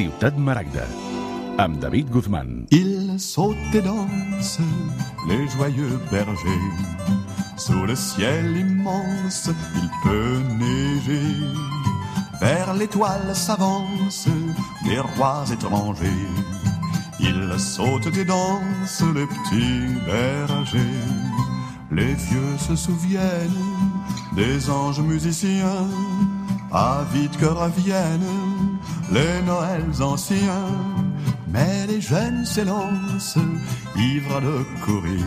Ciutat Maragda, David. Il saute et danse, les joyeux bergers. Sous le ciel immense, il peut neiger. Vers l'étoile s'avancent des rois étrangers. Ils sautent et dansent, les petits bergers. Les vieux se souviennent des anges musiciens. Avides que reviennent les Noëls anciens. Mais les jeunes s'élancent, ivres de courir,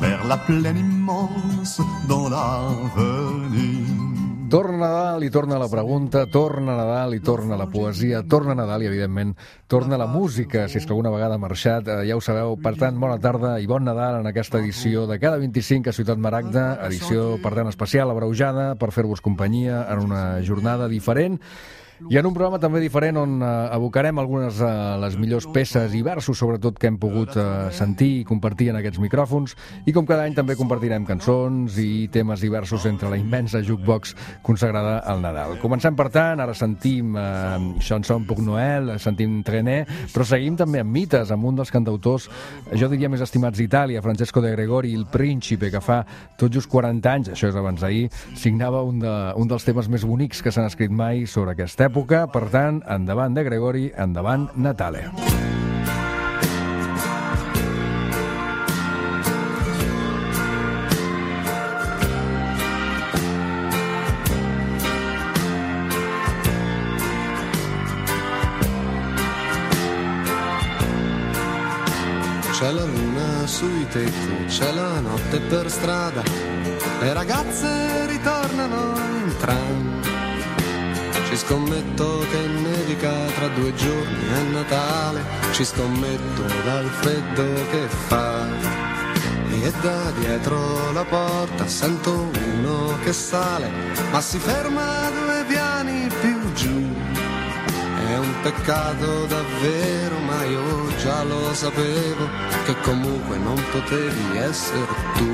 vers la plaine immense dans l'avenir. Torna Nadal i torna la pregunta, torna Nadal i torna la poesia, torna Nadal i, evidentment, torna la música, si és que alguna vegada ha marxat, eh, ja ho sabeu. Per tant, bona tarda i bon Nadal en aquesta edició de cada 25 a Ciutat Maragda, edició, per tant, especial, abreujada, per fer-vos companyia en una jornada diferent i en un programa també diferent on eh, abocarem algunes de eh, les millors peces i versos, sobretot, que hem pogut eh, sentir i compartir en aquests micròfons. I com cada any també compartirem cançons i temes diversos entre la immensa jukebox consagrada al Nadal. Comencem, per tant, ara sentim eh, Chanson pour Noël, sentim Trené, però seguim també amb mites, amb un dels cantautors, jo diria més estimats d'Itàlia, Francesco de Gregori, il Príncipe, que fa tot just 40 anys, això és abans d'ahir, signava un, de, un dels temes més bonics que s'han escrit mai sobre aquesta època. Per tant, endavant de Gregori, endavant Natale. C'è la luna sui tetti, c'è la notte per strada, le ragazze ritornano in tram. Ci scommetto che nevica tra due giorni è Natale, ci scommetto dal freddo che fa. E da dietro la porta sento uno che sale, ma si ferma due piani più giù. È un peccato davvero, ma io già lo sapevo che comunque non potevi essere tu.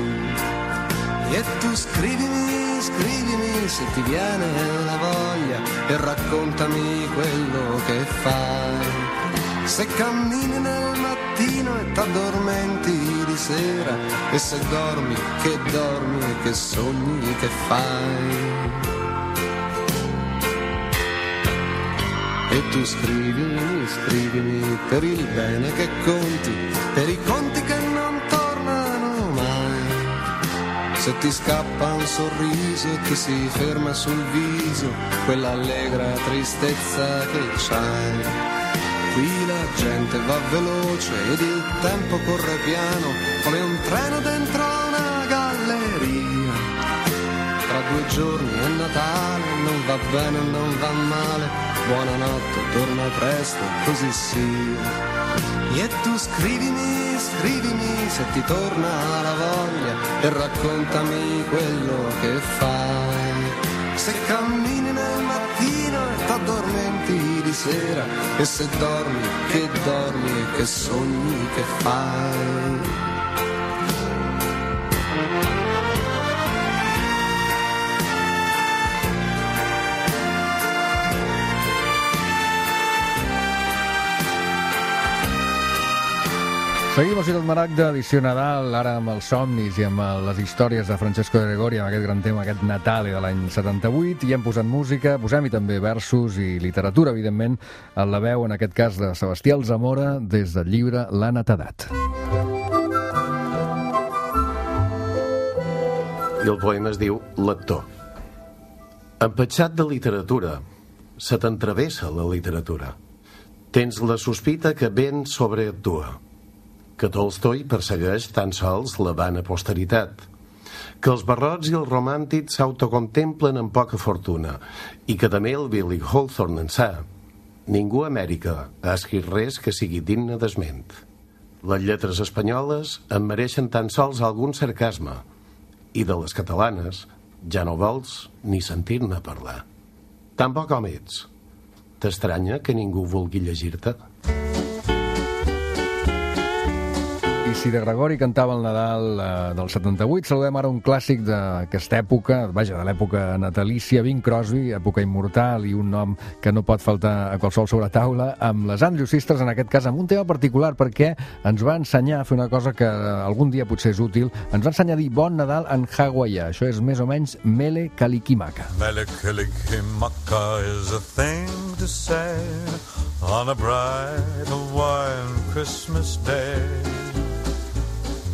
E tu scrivimi, scrivimi se ti viene la voglia e raccontami quello che fai. Se cammini nel mattino e t'addormenti di sera e se dormi, che dormi e che sogni che fai. E tu scrivimi, scrivimi per il bene che conti, per i conti che Se ti scappa un sorriso e ti si ferma sul viso, quell'allegra tristezza che c'hai. Qui la gente va veloce ed il tempo corre piano, come un treno dentro una galleria. Tra due giorni è Natale, non va bene, non va male. Buonanotte, torna presto, così sia. E tu scrivimi, scrivimi se ti torna la voglia e raccontami quello che fai. Se cammini nel mattino e t'addormenti di sera e se dormi, che dormi e che sogni che fai. Seguim a Ciutat Maragda, edició Nadal, ara amb els somnis i amb les històries de Francesco de Gregori, amb aquest gran tema, aquest Natale de l'any 78, i hem posat música, posem-hi també versos i literatura, evidentment, en la veu, en aquest cas, de Sebastià Zamora, des del llibre La Netedat. I el poema es diu Lector. Empatxat de literatura, se t'entrevessa la literatura. Tens la sospita que ben sobreactua que Tolstoi persegueix tan sols la vana posteritat, que els barrots i els romàntics s'autocontemplen amb poca fortuna i que també el Billy Hawthorne sa. Ningú a Amèrica ha escrit res que sigui digne d'esment. Les lletres espanyoles en mereixen tan sols algun sarcasme i de les catalanes ja no vols ni sentir-ne parlar. Tampoc com ets. T'estranya que ningú vulgui llegir-te? Isidre Gregori cantava el Nadal eh, del 78. Saludem ara un clàssic d'aquesta època, vaja, de l'època natalícia, Bing Crosby, època immortal i un nom que no pot faltar a qualsevol sobre taula, amb les Andrew Sisters, en aquest cas amb un tema particular, perquè ens va ensenyar a fer una cosa que algun dia potser és útil. Ens va ensenyar a dir Bon Nadal en hawaià. Això és més o menys Mele Kalikimaka. Mele Kalikimaka is a thing to say on a bright Hawaiian Christmas day.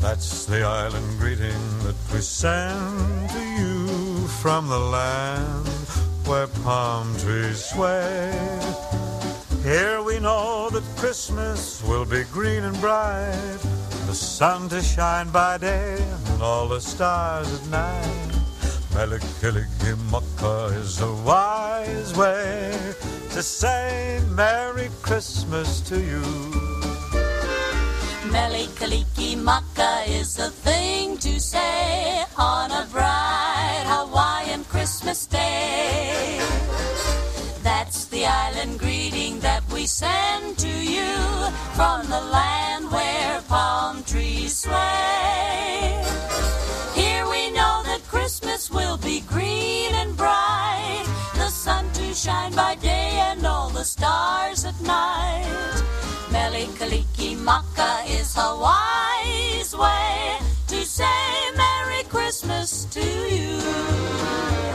That's the island greeting that we send to you from the land where palm trees sway. Here we know that Christmas will be green and bright, the sun to shine by day and all the stars at night. Melikilikimaka is a wise way to say Merry Christmas to you. Melikilikimaka is a thing to say on a bright Hawaiian Christmas day. That's the island greeting that we send to you from the land where palm trees sway. Here we know that Christmas will be green and bright, the sun to shine by day and all the stars at night. Maka is wise way to say Merry Christmas to you.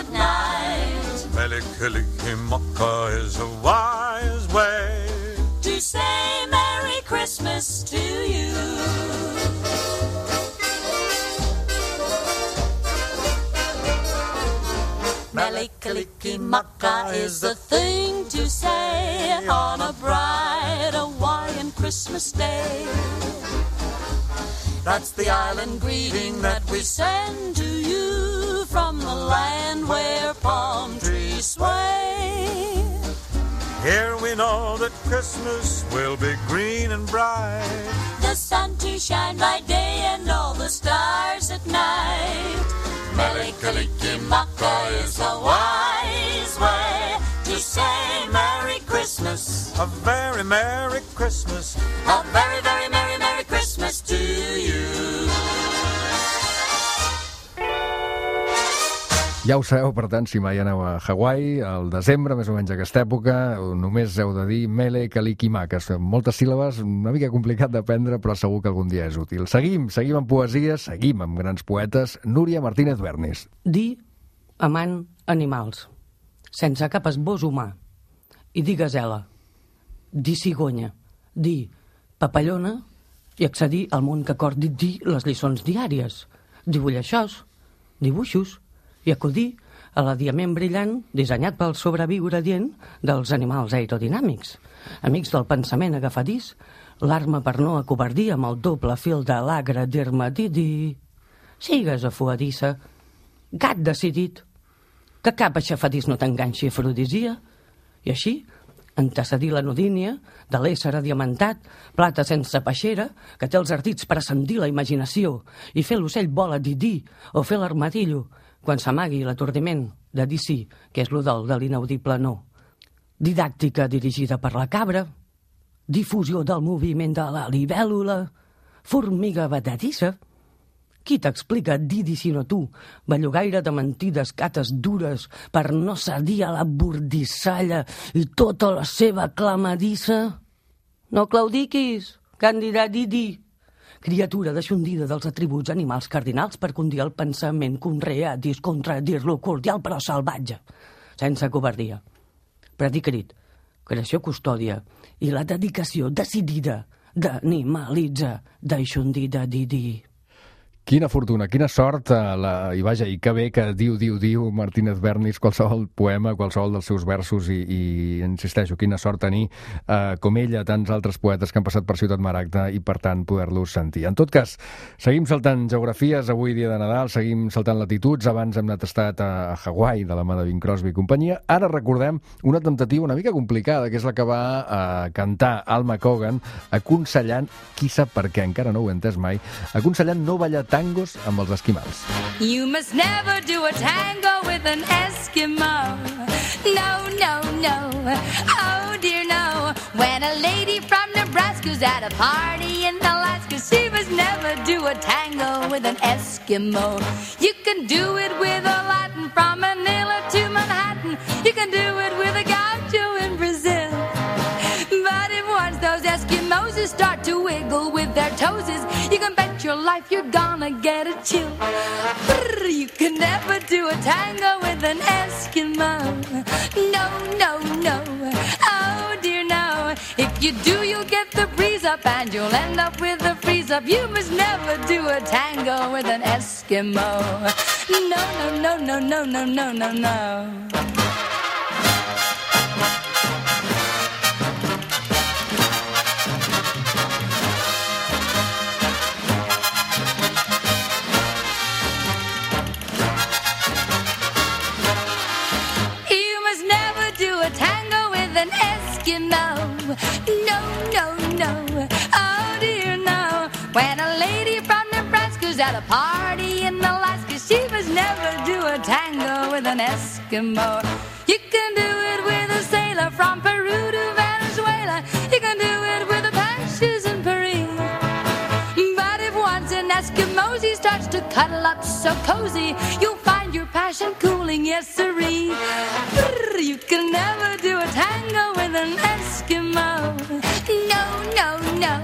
At night. Melikilikimaka is a wise way To say Merry Christmas to you. Melikilikimaka is the thing to say on a bright Hawaiian Christmas day. That's the island greeting that we send to you from the land where palm trees sway. Here we know that Christmas will be green and bright. The sun to shine by day and all the stars at night. Melikilikimaka is a wise way to say Merry Christmas. A very Merry Christmas. A very, very Merry, Merry Christmas to you. Ja ho sabeu, per tant, si mai aneu a Hawaii, al desembre, més o menys aquesta època, només heu de dir Mele Kalikimaka. Moltes síl·labes, una mica complicat d'aprendre, però segur que algun dia és útil. Seguim, seguim amb poesia, seguim amb grans poetes. Núria Martínez Bernis. Dir amant animals, sense cap esbós humà. I dir gasela, dir cigonya, dir papallona i accedir al món que acordi dir les lliçons diàries, dibuixaixòs, dibuixos i acudir a l'adiament brillant dissenyat pel sobreviure dient dels animals aerodinàmics. Amics del pensament agafadís, l'arma per no acobardir amb el doble fil de l'agre dir Sigues afuadissa, gat decidit, que cap aixafadís no t'enganxi afrodisia, i així antecedir la nodínia de l'ésser adiamantat, plata sense peixera, que té els ardits per ascendir la imaginació i fer l'ocell vola dir o fer l'armadillo quan s'amagui l'atordiment de sí, que és lo del de l'inaudible no. Didàctica dirigida per la cabra, difusió del moviment de la libèl·lula, formiga batadissa, qui t'explica Didi sinó tu, bellugaire de mentides cates dures per no cedir a la bordissalla i tota la seva clamadissa? No claudiquis, candidat Didi, criatura deixondida dels atributs animals cardinals per condir el pensament, conrear, discontradir-lo cordial però salvatge, sense covardia. Predicrit, creació custòdia i la dedicació decidida d'animalitza, d'aixondida Didi. Quina fortuna, quina sort, eh, la, i vaja, i que bé que diu, diu, diu Martínez Bernis qualsevol poema, qualsevol dels seus versos, i, i insisteixo, quina sort tenir, eh, com ella, tants altres poetes que han passat per Ciutat Maragda i, per tant, poder-los sentir. En tot cas, seguim saltant geografies, avui dia de Nadal, seguim saltant latituds, abans hem anat estat a, a Hawaii, de la mà de Bing Crosby i companyia, ara recordem una temptativa una mica complicada, que és la que va eh, cantar Alma Cogan, aconsellant, qui sap per què, encara no ho he entès mai, aconsellant no ballar tangos amb els esquimals. You must never do a tango with an Eskimo. No, no, no. Oh dear, no. When a lady from Nebraska's at a party in Alaska, she must never do a tango with an Eskimo. You can do it with a Latin from Manila to Manhattan. You can do it with a Eskimos start to wiggle with their toesies, you can bet your life you're gonna get a chill. Brr, You can never do a tango with an Eskimo. No, no, no. Oh dear, no. If you do, you'll get the breeze up and you'll end up with a freeze up. You must never do a tango with an Eskimo. No, no, no, no, no, no, no, no, no. Eskimo. You can do it with a sailor from Peru to Venezuela. You can do it with the Pashas in Paris. But if once an Eskimo, he starts to cuddle up so cozy, you'll find your passion cooling, yes siree. You can never do a tango with an Eskimo. No, no, no.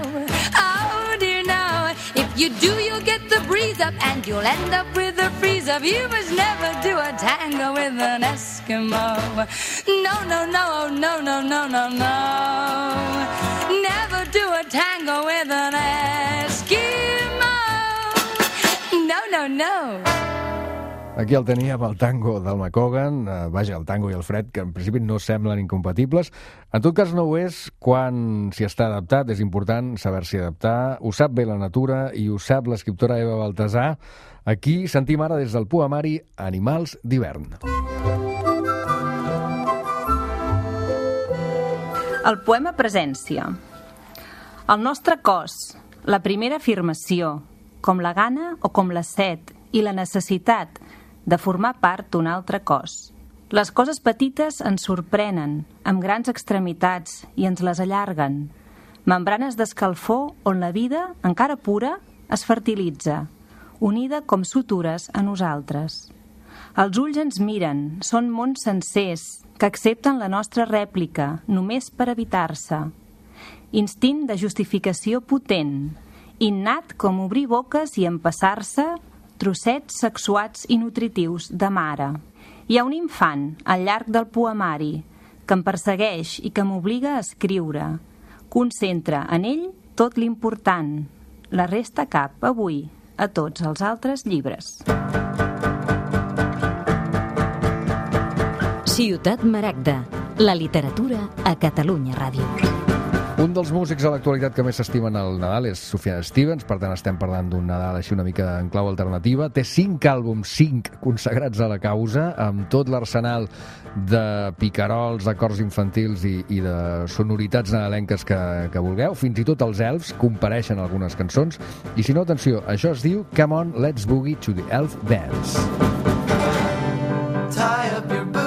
Oh dear, no. If you do, you'll get the breeze up and you'll end up with up. You must never do a tango with an Eskimo. No, no, no, no, no, no, no, no. Never do a tango with an Eskimo. No, no, no. Aquí el teníem, el tango del McCogan, eh, vaja, el tango i el fred, que en principi no semblen incompatibles. En tot cas no ho és quan s'hi està adaptat, és important saber-s'hi adaptar. Ho sap bé la natura i ho sap l'escriptora Eva Baltasar. Aquí sentim ara des del poemari Animals d'hivern. El poema presència. El nostre cos, la primera afirmació, com la gana o com la set i la necessitat de formar part d'un altre cos. Les coses petites ens sorprenen, amb grans extremitats, i ens les allarguen. Membranes d'escalfor on la vida, encara pura, es fertilitza, unida com sutures a nosaltres. Els ulls ens miren, són mons sencers que accepten la nostra rèplica només per evitar-se. Instint de justificació potent, innat com obrir boques i empassar-se trossets sexuats i nutritius de mare. Hi ha un infant al llarg del poemari que em persegueix i que m'obliga a escriure. Concentra en ell tot l'important. La resta cap, avui, a tots els altres llibres. Ciutat Maragda, la literatura a Catalunya Ràdio. Un dels músics a l'actualitat que més s'estimen al Nadal és Sufjan Stevens, per tant estem parlant d'un Nadal així una mica en clau alternativa. Té cinc àlbums, cinc consagrats a la causa, amb tot l'arsenal de picarols, d'acords infantils i, i de sonoritats nadalenques que, que vulgueu. Fins i tot els elfs compareixen algunes cançons. I si no, atenció, això es diu Come on, let's boogie to the elf dance. Tie up your boots,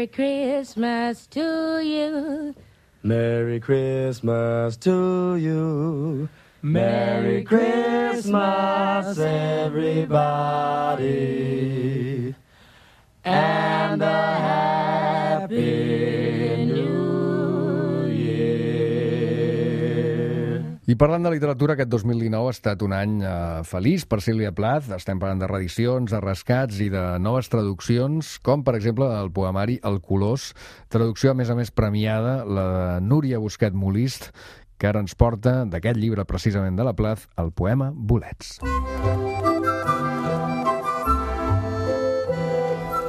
Merry Christmas to you. Merry Christmas to you. Merry Christmas, everybody. And a happy I parlant de literatura, aquest 2019 ha estat un any eh, feliç per Sílvia Plath. Estem parlant de reedicions, de rescats i de noves traduccions, com per exemple el poemari El Colors, traducció a més a més premiada, la de Núria Busquet Molist, que ara ens porta d'aquest llibre precisament de la Plath, el poema Bolets.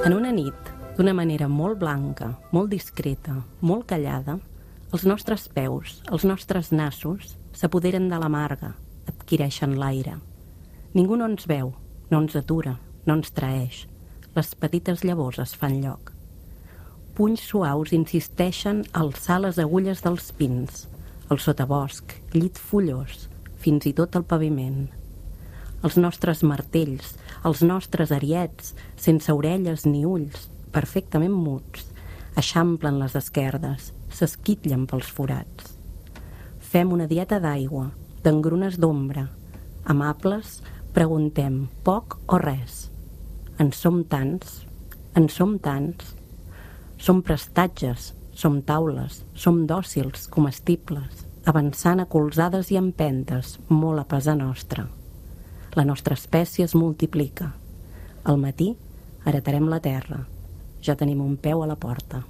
En una nit, d'una manera molt blanca, molt discreta, molt callada, els nostres peus, els nostres nassos, s'apoderen de la marga, adquireixen l'aire. Ningú no ens veu, no ens atura, no ens traeix. Les petites llavors es fan lloc. Punys suaus insisteixen a alçar les agulles dels pins, el sotabosc, llit fullós, fins i tot el paviment. Els nostres martells, els nostres ariets, sense orelles ni ulls, perfectament muts, eixamplen les esquerdes, s'esquitllen pels forats. Fem una dieta d'aigua, d'engrunes d'ombra. Amables, preguntem poc o res. En som tants, en som tants. Som prestatges, som taules, som dòcils, comestibles, avançant a colzades i empentes, molt a pesar nostra. La nostra espècie es multiplica. Al matí heretarem la terra. Ja tenim un peu a la porta.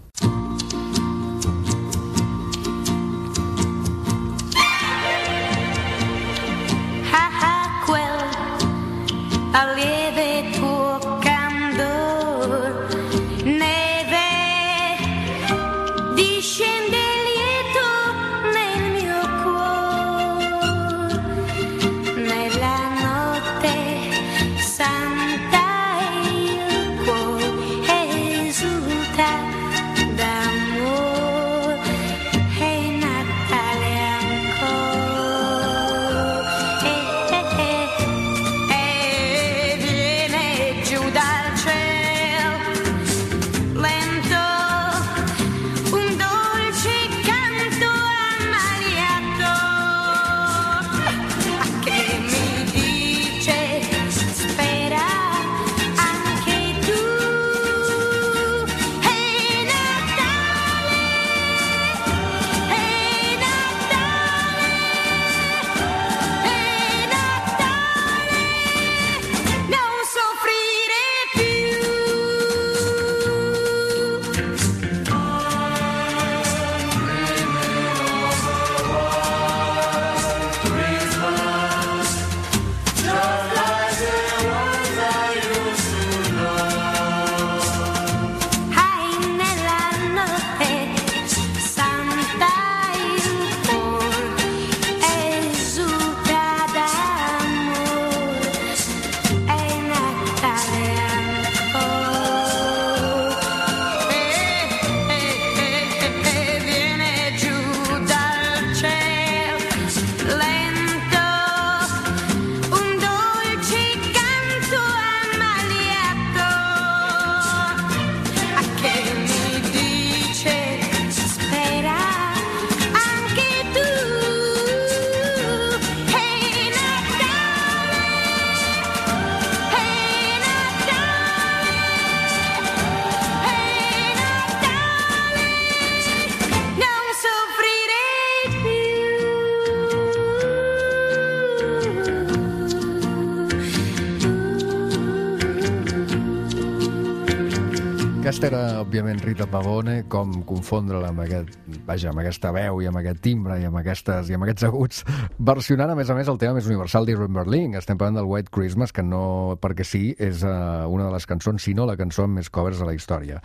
Òbviament, Rita Pavone, com confondre-la amb, aquest, vaja, amb aquesta veu i amb aquest timbre i amb, aquestes, i amb aquests aguts, versionant, a més a més, el tema més universal d'Irving Berlin. Estem parlant del White Christmas, que no, perquè sí, és uh, una de les cançons, si no la cançó amb més covers de la història.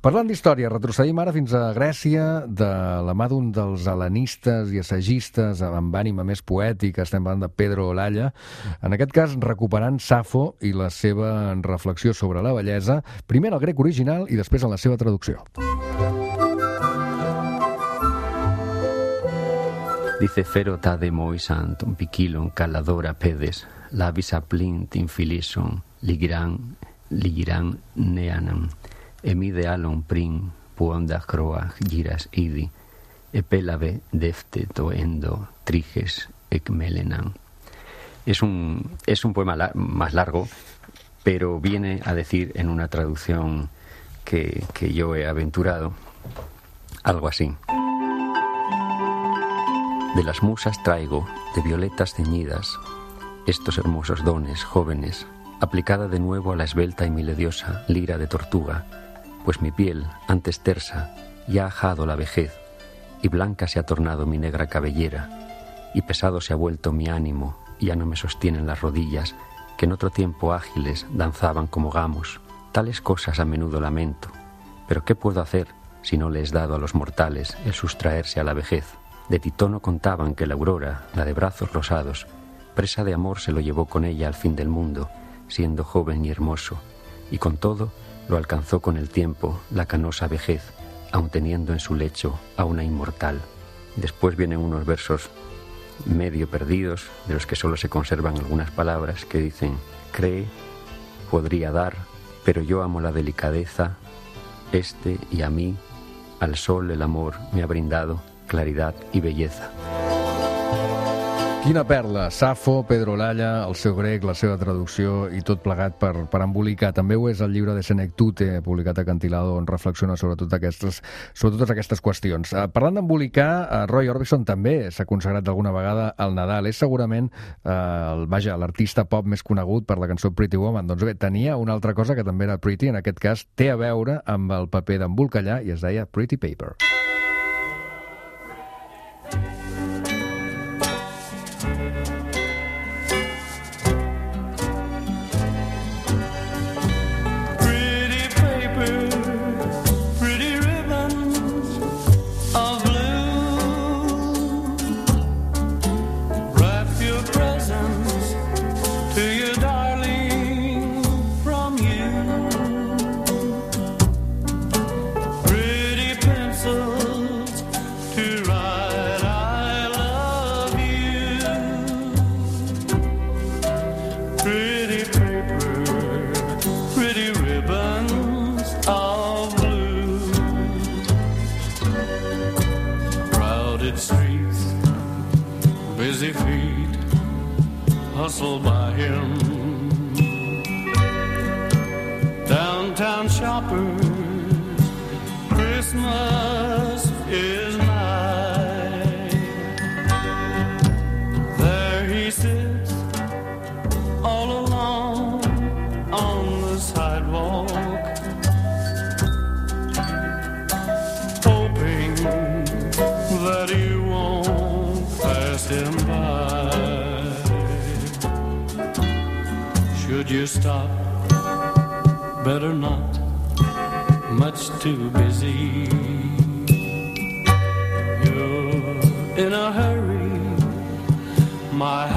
Parlant d'història, retrocedim ara fins a Grècia, de la mà d'un dels helenistes i assagistes amb ànima més poètica, estem parlant de Pedro Olalla, en aquest cas recuperant Safo i la seva reflexió sobre la bellesa, primer en el grec original i després en la seva traducció. Dice fero ta de moisanton pikilon caladora pedes, labis aplint infilison, ligiran, ligiran neanam, emi de alon prin, puonda croa, giras idi, epélave defte toendo, triges ec melenan. Es un, es un poema más largo, pero viene a decir en una traducción que, yo he aventurado algo así. De las musas traigo, de violetas ceñidas, estos hermosos dones jóvenes, aplicada de nuevo a la esbelta y melodiosa lira de tortuga, pues mi piel, antes tersa, ya ha ajado la vejez, y blanca se ha tornado mi negra cabellera, y pesado se ha vuelto mi ánimo, y ya no me sostienen las rodillas, que en otro tiempo ágiles danzaban como gamos. Tales cosas a menudo lamento, pero ¿qué puedo hacer si no le es dado a los mortales el sustraerse a la vejez? De Titono contaban que la aurora, la de brazos rosados, presa de amor se lo llevó con ella al fin del mundo, siendo joven y hermoso, y con todo lo alcanzó con el tiempo la canosa vejez, aun teniendo en su lecho a una inmortal. Después vienen unos versos medio perdidos, de los que solo se conservan algunas palabras que dicen, cree, podría dar, pero yo amo la delicadeza, este y a mí, al sol el amor me ha brindado claridad y belleza. Quina perla, Safo, Pedro Lalla, el seu grec, la seva traducció i tot plegat per, per embolicar. També ho és el llibre de Senectute, publicat a Cantilado, on reflexiona sobre, tot aquestes, sobre totes aquestes qüestions. Uh, parlant d'embolicar, uh, Roy Orbison també s'ha consagrat d'alguna vegada al Nadal. És segurament uh, el, vaja, l'artista pop més conegut per la cançó Pretty Woman. Doncs bé, tenia una altra cosa que també era pretty, en aquest cas té a veure amb el paper d'embolcallar i es deia Pretty Paper. Pretty Christmas is nigh. There he sits all alone on the sidewalk, hoping that you won't pass him by. Should you stop? Better not, much too busy. You're in a hurry, my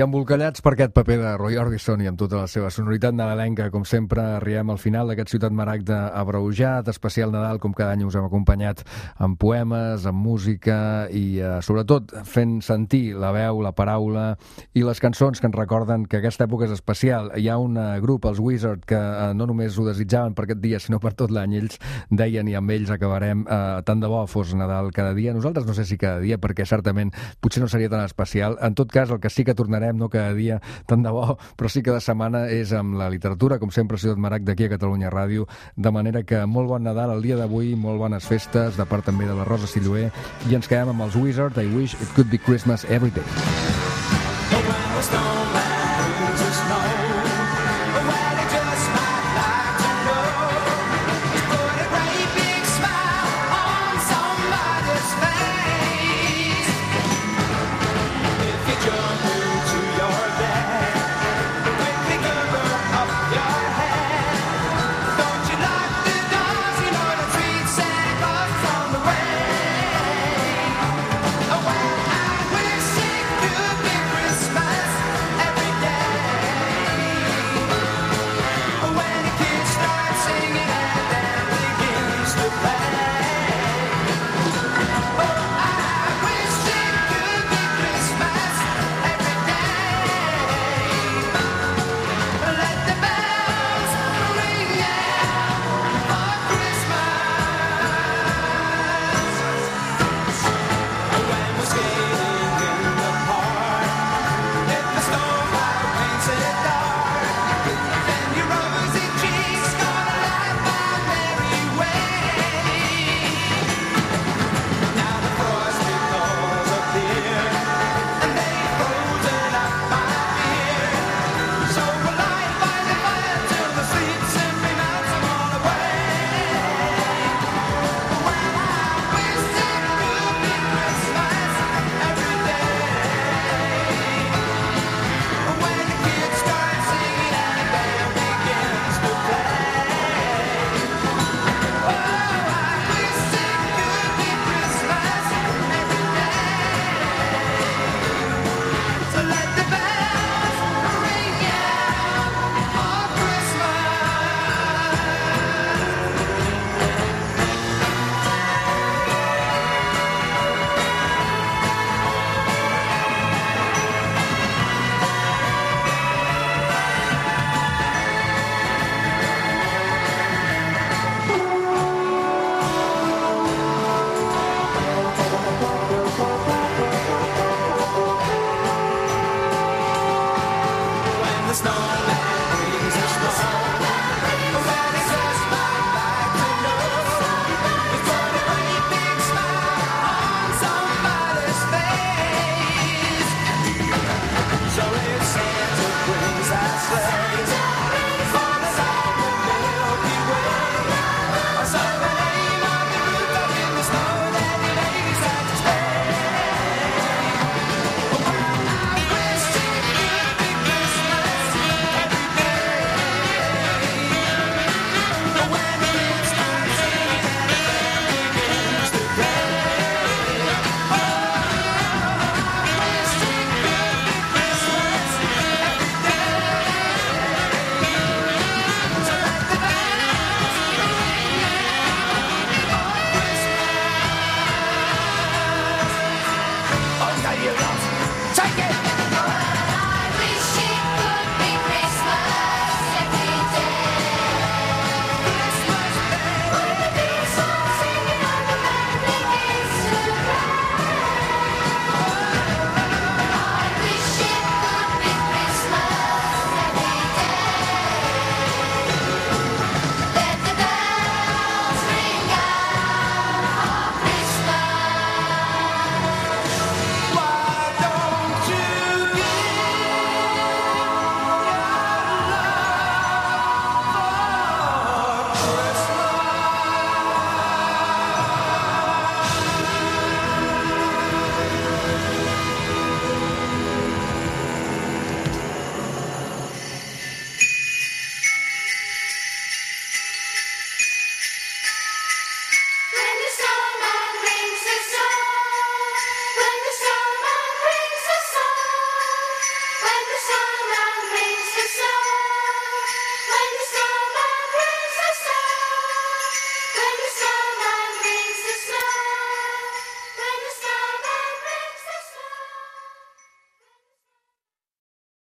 Embolcallats per aquest paper de Roy Orbison i amb tota la seva sonoritat nadalenca, com sempre, arribem al final d'aquest Ciutat Maragda abreujat, especial Nadal, com cada any us hem acompanyat amb poemes, amb música i, eh, sobretot, fent sentir la veu, la paraula i les cançons que ens recorden que aquesta època és especial. Hi ha un eh, grup, els Wizard, que eh, no només ho desitjaven per aquest dia, sinó per tot l'any. Ells deien i amb ells acabarem eh, tant de bo fos Nadal cada dia. Nosaltres no sé si cada dia, perquè certament potser no seria tan especial. En tot cas, el que sí que tornarem, no cada dia, tant de bo, però sí cada setmana és amb la literatura, com sempre, Ciutat Marac d'aquí a Catalunya Ràdio, de manera que molt bon Nadal el dia d'avui, molt bones festes, de part també de la Rosa Silloé, i ens quedem amb els Wizard, I wish it could be Christmas every day. Stone